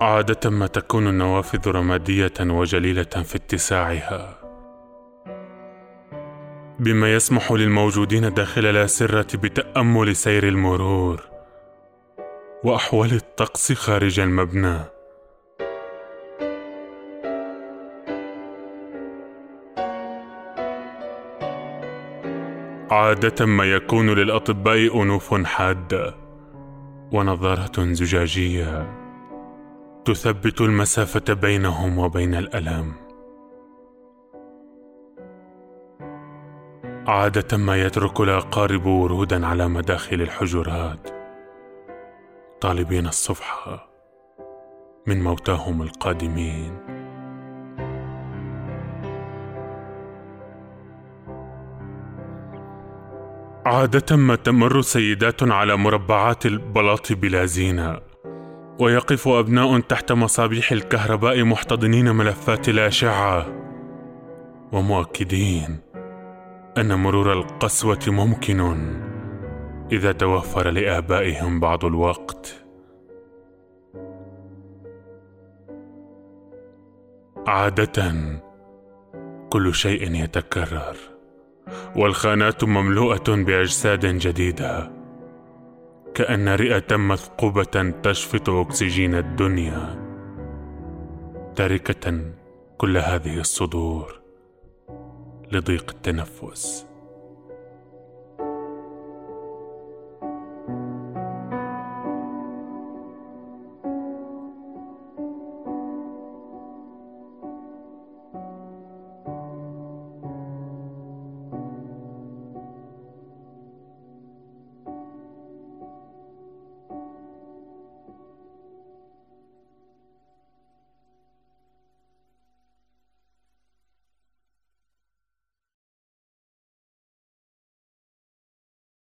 عادة ما تكون النوافذ رمادية وجليلة في اتساعها. بما يسمح للموجودين داخل الأسرة بتأمل سير المرور وأحوال الطقس خارج المبنى. عادة ما يكون للأطباء أنوف حادة ونظارة زجاجية. تثبت المسافة بينهم وبين الألم. عادة ما يترك الأقارب ورودا على مداخل الحجرات. طالبين الصفحة من موتاهم القادمين. عادة ما تمر سيدات على مربعات البلاط بلا زينة. ويقف أبناء تحت مصابيح الكهرباء محتضنين ملفات الأشعة. ومؤكدين أن مرور القسوة ممكن إذا توفر لآبائهم بعض الوقت. عادة كل شيء يتكرر والخانات مملوءة بأجساد جديدة. كأن رئة مثقوبة تشفط أكسجين الدنيا تاركة كل هذه الصدور لضيق التنفس.